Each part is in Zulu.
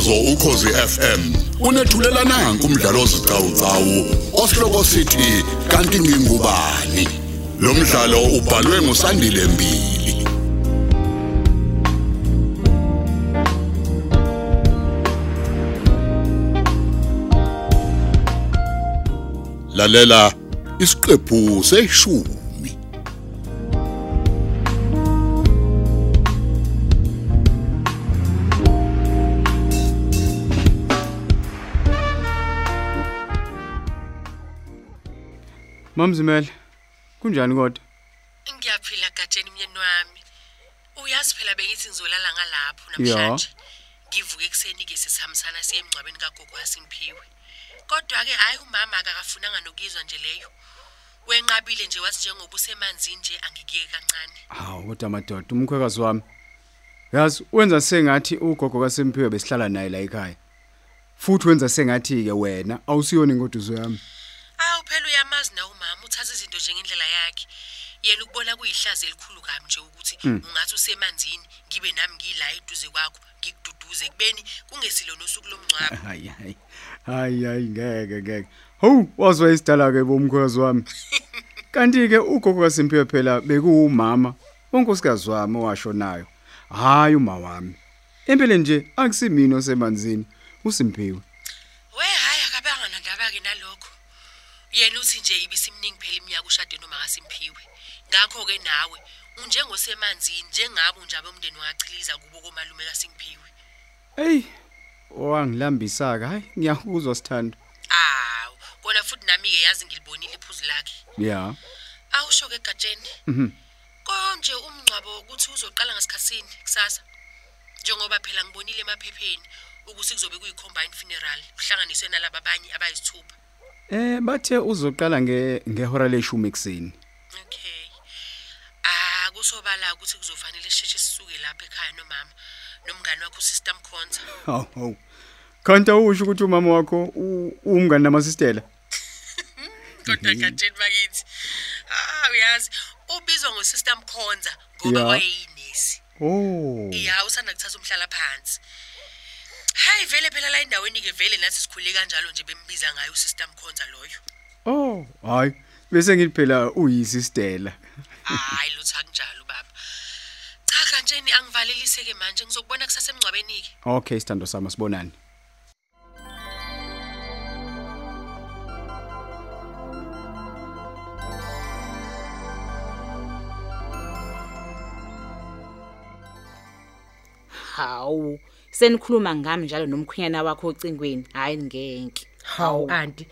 umsakazo ukhosi FM unethulela nanku umdlalo ozicawucawu osihloko sithi kanti ngingubani? Lo mdlalo ubhalwe ngusandile mbili. Lalela isiqephu seshumi. Mamzimele. Kunjani kodwa? Ngiyaphila gatsheni myeni wami. Uyazi phela bengithi ngizolala ngalapho namhlanje. Ngivuke ekseni ke sesihambisana siye emngcwabeni kagogo waSimphiwe. Kodwa ke hayi umama akakafunanga nokuzwa nje leyo. Wenqabile nje wathi njengoba usemanzini nje angikike kancane. Hawu kodwa madoda umkhwekazi wami. Yazi wenza sengathi ugogo kaSemphiwe besihlala naye la ekhaya. Futhi wenza sengathi ke wena awusiyona ingoduzo yami. Awu phela uyamazi na umama uthatha izinto nje ngendlela yakhe. Yena ukubona kuyihlazo elikhulu kabi nje ukuthi ungathi usemanzini ngibe nami ngila eduze kwakho ngikududuze kubeni kungesilo nosuku lomngcwabo. Hayi hayi. Hayi hayi ngeke ngeke. Hawu wazwa isidala ke bomkhwekazi wami. Kanti ke ugogo kaSemphiwe phela bekuwumama onkosikazi wami owashonayo. Hayi uma wami. Empeleni nje akusimini osemanzini uSimphiwe. We hayi akabanga nandaba ke nalokho. Yena uthi nje ibisimningi phela iminyaka ushade noma kaSimphiwe. Ngakho ke nawe unjengosemanzini njengabo nje abomndeni wachiliza kubo komalume kaSimphiwe. Ey, wangilambisa ke. Hayi, ngiyakuzwa sithando. Awu, kona futhi nami ke yazi ngilibonile iphuzu lakhe. Yeah. Awusho ke gatsheni. Mhm. Konje umngcwabo ukuthi uzoqala ngasikhatsini kusasa. Njengoba phela ngibonile emaphepheni ukuthi kuzobe kuyicombined funeral kuhlanganiswe nalabo abanye abayisithupha. Eh bathe uzoqala nge ngehora leshumi ekseni. Okay. Ah kusobala ukuthi kuzofanele sheshe sisuke lapha ekhaya nomama nomngane wakho uSister Mkhonza. Hawu hawu. Kanti awusho ukuthi umama wakho u- umngani namasistela? Kodwa katsheni bakithi. Ah uyazi ubizwa ngoSister Mkhonza ngoba Ya. wayeyinesi. Oh. Ya usanda kuthatha umhlala phansi. Hayi vele phela la endaweni ke vele nathi sikhule kanjalo nje bembiza ngayo uSister Mkhonza loyo. Oh, hayi. Bese ngithi phela uyisistela. Hayi lutho akunjalo baba. Cha kantsheni angivalelise ke manje ngizokubona kusasa emngcwabeni ke. Okay, sithando sami sibonani. Hawu, senikhuluma ngami njalo nomkhwenyana wakho ocingweni. Hayi ngeke. Hawu anti.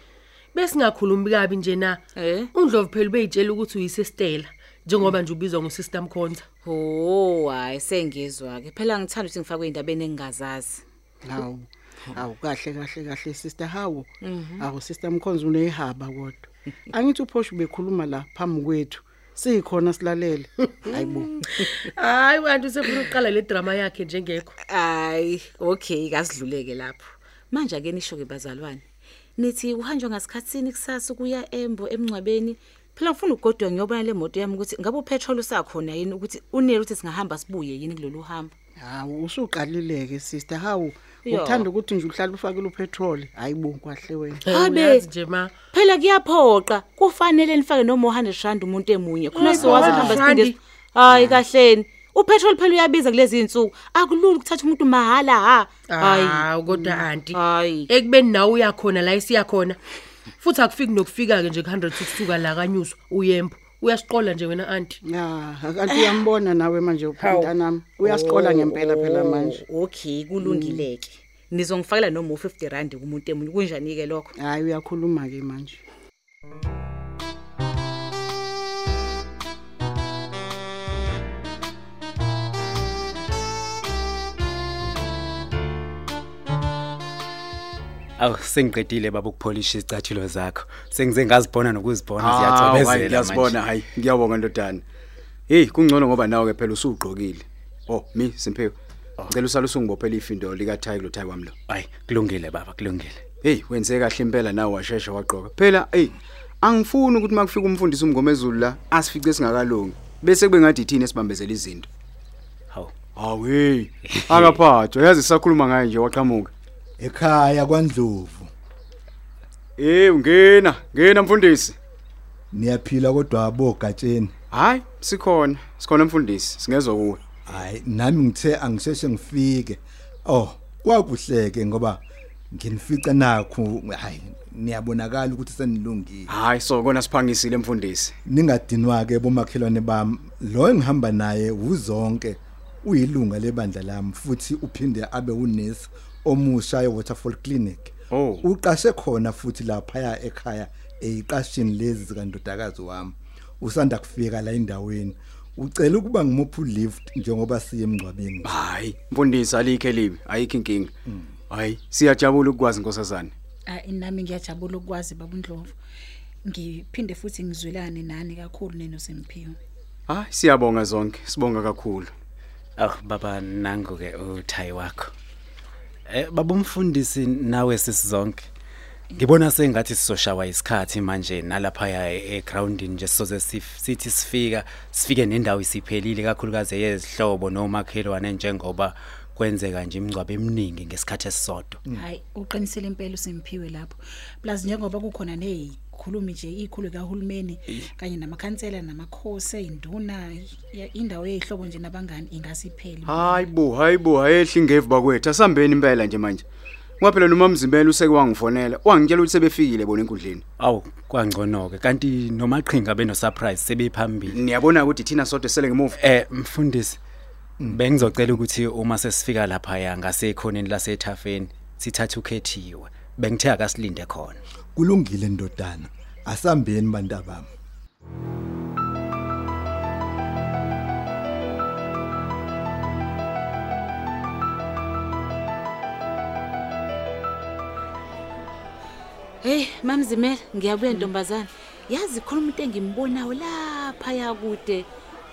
Besingakhulumi kabi nje na. Eh? Undlovu phela beyitshela ukuthi uyisistela njengoba nje ubizwa ngoSister Mkhonza. Oh, hayi sengizwa ke. Phela ngithanda ukuthi ngifakwe indabeni engingazazi. Hawu. Hawu kahle kahle kahle sister hawu. Hawu sister Mkhonzo unehaba kodwa. Angithi uphosho bekhuluma la phambi kwethu. Sikhona silalele. Hayibo. Hayi kanti usefuna uqala le drama yakhe njengekho. Ay, okay, kasidluleke lapho. Manje ake nisho ke bazalwane. Nithi uhanjwa ngasikhatsini kusasa kuya Embo emncwabeni. Phela ngifuna ugodwa ngiyobona le moto yami ukuthi ngabe upetrol usakhona yini ukuthi unele ukuthi singahamba sibuye yini kulolu hambo. Hawu usuqalileke sister hawu. Yo. Uthanda ukuthi nje uhlala ufakele upetrol. Hayibo kwahle wena. Habe. Uyazi nje ma. Phela kuyaphoqa. Kufanele nifake noma 100 rand umuntu emunye. Khona siwazi Hayi, hamba randi. siphinde. Hayi kahleni. Upetrol phela uyabiza kulezi insuku. Akulula ukuthatha umuntu mahala ha. Hayi kodwa anti. Hayi. Ekubeni nawe uyakhona la isiyakhona. Futhi akufiki nokufika ke nje ku100 ukusuka la kanyuzwa uyembo. Uyasiqola nje wena anti. Ya, kanti uyambona nawe manje uphintana nami. Uyasiqola ngempela phela manje. Oh, Okay, kulungileke. Nizongifakela noma u50 rand kumuntu emunye. Kunjani ke lokho? Hayi uyakhuluma ke manje. Aw sengiqedile baba ukupholisha izicathulo zakho. Sengize ngazibona nokuzibona Hayi, ziyatsobezela ngiyasibona hayi ngiyabonga ndodana. Hey kungcono ngoba nawe ke phela usugqokile. Oh mi simphiwe ngicela usale usungibophela ifindo lika Thai lo. Thai wami lo Hayi kulungile baba kulungile. hey wenze kahle impela nawe washesha waqoka phela hey angifuni ukuthi makufika umfundisi umngomezulu la asifice singakalungi bese kube ngathi ithini esibambezela izinto. Hawu. Hawu hey akaphathwa. Yazi sisakhuluma ngaye nje waqhamuka. Ekhaya kwaNdlovu Eh ungena, ngena mfundisi. niyaphila kodwa abogatsheni Hayi, sikhona. Sikhona mfundisi, singezwe kuwe. hayi nami ngithe angisheshe ngifike oh kwakuhleke ngoba nginifica nakho hayi niyabonakala ukuthi senilungile Hayi, so kona siphangisile mfundisi. ningadinwa ke bomakhelwane bami lo engihamba naye uzonke uyilunga lebandla lami futhi uphinde abe unesi omusha eWaterfall Clinic. Oh. uqashe khona futhi lapha ekhaya eyiqashini lezi zikandodakazi wami. Usanda kufika la endaweni. Ucela ukuba ngimuphi lift njengoba siye emngcwabeni. Hayi, mfundisi alikhe libi, ayikho inkinga. Hayi, siyajabula ukwazi nkosazana. hayi nami ngiyajabula ukwazi babundlovu ngiphinde futhi ngizwelane nani kakhulu neno Simphiwe Hayi, siyabonga zonke, sibonga kakhulu. aw baba nangu ke uthayi wakho. Eh baba umfundisi nawe sisizonke. Ngibona sengathi sizoshawa isikhathi manje nalapha egroundini nje sizoze sithi sifika sifike nendawo isiphelile kakhulukazi yezihlobo nomakhelwane njengoba kwenzeka nje imingcwabo eminingi ngesikhathi esisodwa. Hayi uqinisele impela uSimphiwe lapho. Plus njengoba kukhona nezikhulumi nje ikhulu kahulumeni kanye namakhansela namakhosi eyinduna ya- indawo yezihlobo nje nabangani ingasipheli Hayi bo, hayi bo, ayehli ngevu bakwethu. Asambeni impela nje manje. Ngoba phela noma mzimbela useke wangifonela, wangitshela ukuthi sebefikile bona enkundleni. awu kwangcono ke kanti nomaqhinga beno surprise sebephambili Niyabona ukuthi thina sodwa sele ngemuva. Eh mfundisi bengizocela ukuthi uma sesifika lapha ya ngasekhoneni lasethafeni sithathe ukhethiwe bengithe akasilinde khona kulungile ndodana asambeni bantabami Hey mamzimela ngiyabuya ntombazana. Yazi khona umuntu engimbonayo lapha yakude.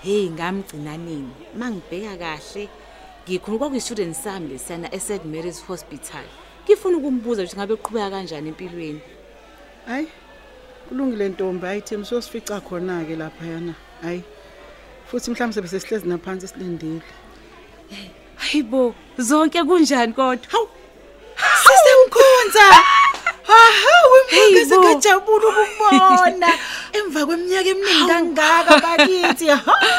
Hey ngamgcina nini? Mangibheka kahle ngikhuluma ku student sami lesana e St Mary's Hospital. Ngifuna ukumbuza ukuthi ngabe uqhubeka kanjani empilweni. Hayi kulungile ntombi. Hayi thina sosifica khona ke lapha yana hayi futhi mhlawumbe sebe sesihlezi naphansi silindile Hayibo zonke kunjani kodwa? Hawu! Sisemkhonza Aha Hey, wemake bo. ngajabula ukubona. Emva kweminyaka eminingi kangaka bakithi Hawe,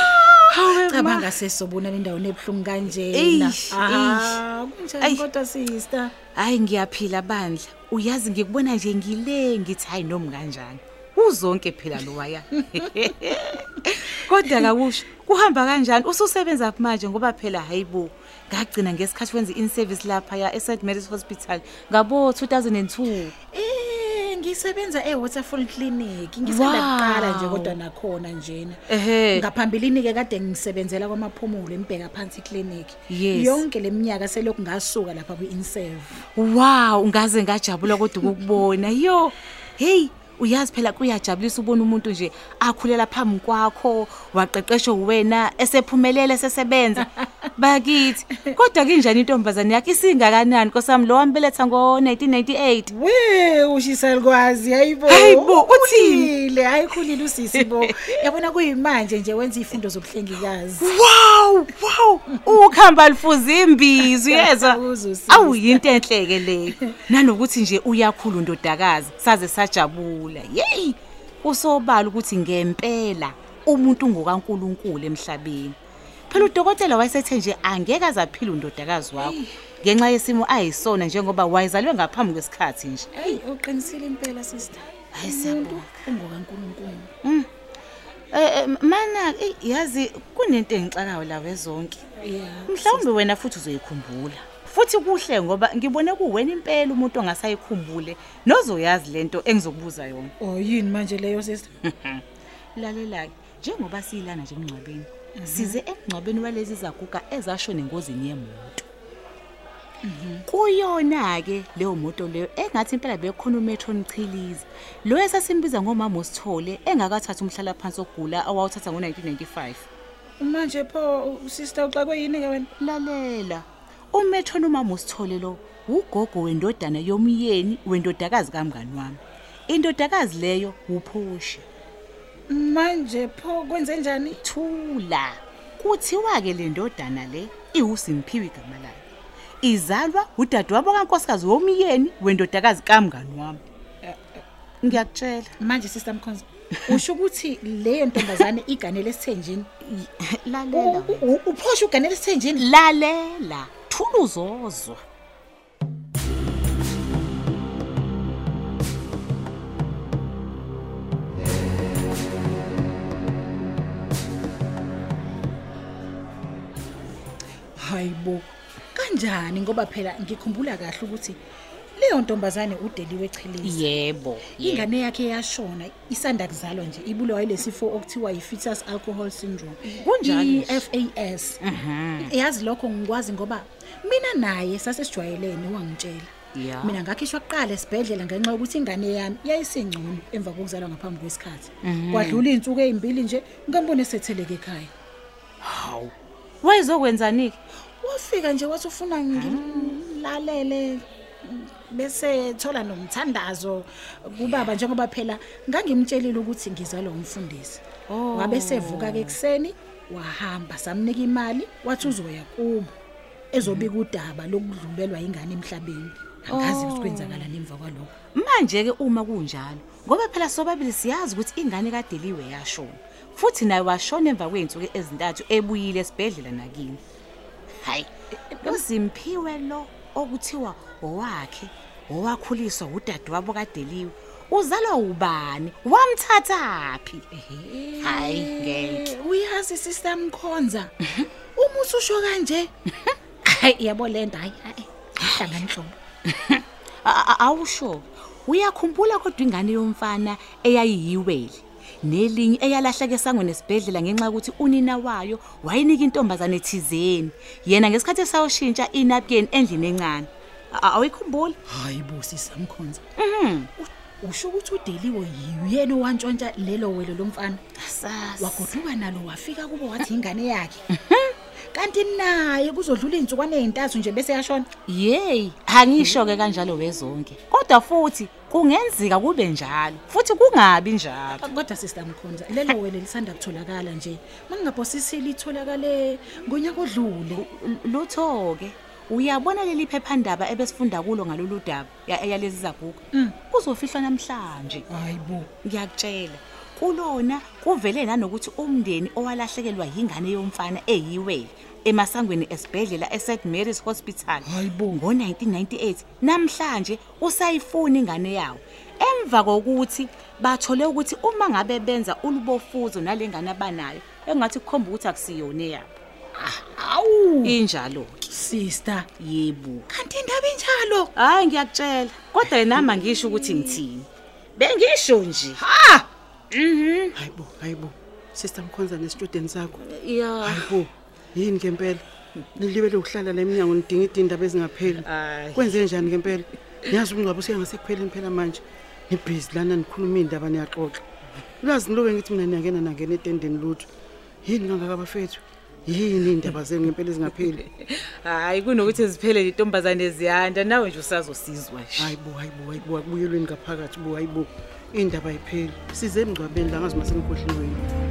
cabanga sesobona le ndawo nebhlungu kanjena Eish, ah Ayi. kunjani kodwa sister Hayi ngiyaphila bandla. Uyazi ngikubona nje ngile ngithi hayi noma kanjani. Uzonke phela lo waya. Kodwa kakusho kuhamba kanjani ususebenza kuphi manje ngoba phela hayibo ngagcina ngesikhathi wenza in service lapha ya St Mary's Hospital ngabo 2002. eh ngisebenza eWaterfall Clinic Wow. ngisandaqala nje kodwa nakhona njena Ehhe. ngaphambilini ke kade ngisebenzela kwamaphumulo embheka phansi clinic Yes. yonke leminyaka selokhu ngasuka lapha kwi-inserve Wow, ngaze ngajabula kodwa ukukubona. Yo, hey, uyazi phela kuyajabulisa ubona umuntu nje akhulela phambi kwakho, waqeqeshwa uwena esephumelele sesebenza. Bakithi. Kodwa kinjani intombazane yakhe isingakanani nkosami lo wambeletha ngo1998? we ushisalukwazi hayibo Hayibo, uthini? ukhulile hayikhulile usisi bo yabona kuyimanje nje wenza izifundo zobuhlengikazi Wow, wow, ukhamba lifuza imbizi uyezwa. Uzusisa. Awu yinto enhleke leyo. Nanokuthi nje uyakhulu ndodakazi saze sajabula. Yey! Usobala ukuthi ngempela umuntu ngokaNkuluNkulu emhlabeni. Phela udokotela wayesethe nje angeke azaphila undodakazi wakho ngenxa yesimo ayisona njengoba wayezalwe ngaphambi kwesikhathi nje. hey uqinisile impela sister Hayi, siyabonga. ungokaNkulunkulu Eh eh, mana eh, yazi kunento engixakayo la wezonke. yeah Mhlawumbe wena futhi uzoyikhumbula. Futhi kuhle ngoba ngibone kuwena impela umuntu ongasayikhumbule nozoyazi lento engizokubuza yona. oh yini manje leyo sister Lalela ke njengoba siyilana nje emngcwabeni. Size emngcwabeni walezi zaguga ezasho nengozini yemoto. Kuyona ke leyo moto leyo engathi impela bekhona umetro Mchilizi. Lo esasimbiza ngomama usithole engakathatha umhlala phansi ogula awawuthatha ngo1995. manje pho sister uxakwe yini ke wena Lalela. Umetro umama usithole lo ugogo wendodana yomyeni wendodakazi kamngani wami. Indodakazi leyo uPhosha. Manje pho kwenze njani? Thula. Kuthiwa ke le ndodana le iwuSimphiwe igama layo. izalwa udadewabo kankosikazi womyeni wendodakazi kamngani wami. Ngiyakutshela. Manje sister Mkhonza usho ukuthi leyo ntombazane iganele esithenjini? Lalela U- u- uphosha uganele esithenjini? Lalela. Thula uzozwa hayibo kanjani? Ngoba phela ngikhumbula kahle ukuthi leyo ntombazane udeliwe echelezi yebo ingane yakhe yashona isanda kuzalwa nje ibulawa yilesifo okuthiwa yi-fetus alcohol syndrome. Kunjani? i-FAS yazi lokho ngikwazi ngoba mina naye sasesijwayelene wangitshela. Ya. mina ngakhishwa kuqala esibhedlela ngenxa yokuthi ingane yami yayisengcono emva kokuzalwa ngaphambi kwesikhathi. Kwadlula iy'nsuku ey'mbili nje ngambone esetheleke ekhaya. Hawu. Wayezokwenzani-ke wafika nje wathi ufuna ngilalele bese thola nomthandazo kubaba njengoba phela ngangimtshelile ukuthi ngizalwa umfundisi Oh. wabe sevuka ke ekseni wahamba samnika imali wathi uzoya kubo ezobika udaba lokudlulelwa ingane emhlabeni. Angazi ukuthi kwenzakala nemva kwalokho. Manje-ke uma kunjalo ngoba phela sobabili siyazi ukuthi ingane kadeliwe yashona futhi naye washona emva kwey'nsuku ezintathu ebuyile esibhedlela nakini. Hayi. Lo simphiwe lo okuthiwa owakhe owakhuliswa udadewabo kadeliwe. Uzalwa ubani? Wamthathaphi hayi ngeke. Eh, uyazi sister mkhonza. Uma ususho kanje. Hayi yabo lento hayi hayi. Hlangana inhlobo A- a- awusho. Uyakhumbula kodwa ingane yomfana eyayiyiwele? Nelinye eyalahleke esangweni esibhedlela ngenxa yokuthi unina wayo wayinika intombazane thizeni. Yena ngesikhathi esayoshintsha inapkeni endlini encane. Awuyikhumbuli? Hayi bo sisamkhonza U- usho ukuthi udeliwe yiyena owantshontsha lelo wele lomfana? Wagoduka nalo wafika kubo wathi ingane yakhe. Kanti naye kuzodlula iy'nsukwane ey'ntathu nje bese yashona? Yeyi angisho-ke kanjalo wezonke. Kodwa futhi kungenzeka kube njalo futhi kungabi njalo. Kodwa sister mkhonza lelo wele lisanda kutholakala nje mangingaphosisile itholakale ngonyaka odlule. Lutho-ke uyabona leli phephandaba ebesifunda kulo ngalolu daba ya- yalezi zabhuku? Kuzofihlwa namhlanje. Hayi bo. Ngiyakutshela kulona kuvele nanokuthi umndeni owalahlekelwa yingane yomfana eyiwele. Emasangweni esibhedlela eSt Mary's Hospital. Hayibo. ngo-1998 namhlanje usayifuna ingane yawo. Emva kokuthi bathole ukuthi uma ngabe benza ulubofuzo nalengane abanayo engathi kukhomba ukuthi akusiyona yabo awu injalo-ke. Sister yebo. Kanti indaba injalo? Hayi ngiyakutshela. Kodwa yenama ngisho ukuthi ngithini. Bengisho nje. Hayi bo hayi bo. Sister mkhonza nesitudent sakho. Ya. Hayi bo. Yini ngempela? Nilibele ukuhlala la eminyango nidinga idindaba ezingapheli. Ayi. kwenze njani ngempela? Niyazi umngcwabo usengasekupheleni phela manje. Nibhizi lana nikhuluma iy'ndaba niyaxoxa. Ulazi niloke ngithi mina niyangena nangena etendeni lutho. Yini kangaka abafethu yini iy'ndaba zenu ngempela ezingapheli? Hayi kunokuthi ziphelele intombazane ziyanda. Nawe nje usazosizwa nje. Hayi bo hayi bo hayi bo. Akubuyelweni ngaphakathi bo hayi bo. Iy'ndaba ayipheli. Size emngcwabeni la ngazi masengikhohliweni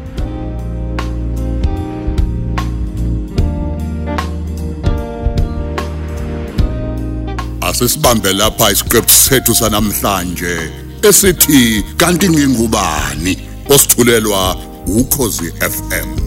asisibambe lapha isiqephu sethu sanamhlanje esithi kanti ngingubani osithulelwa ukhozi FM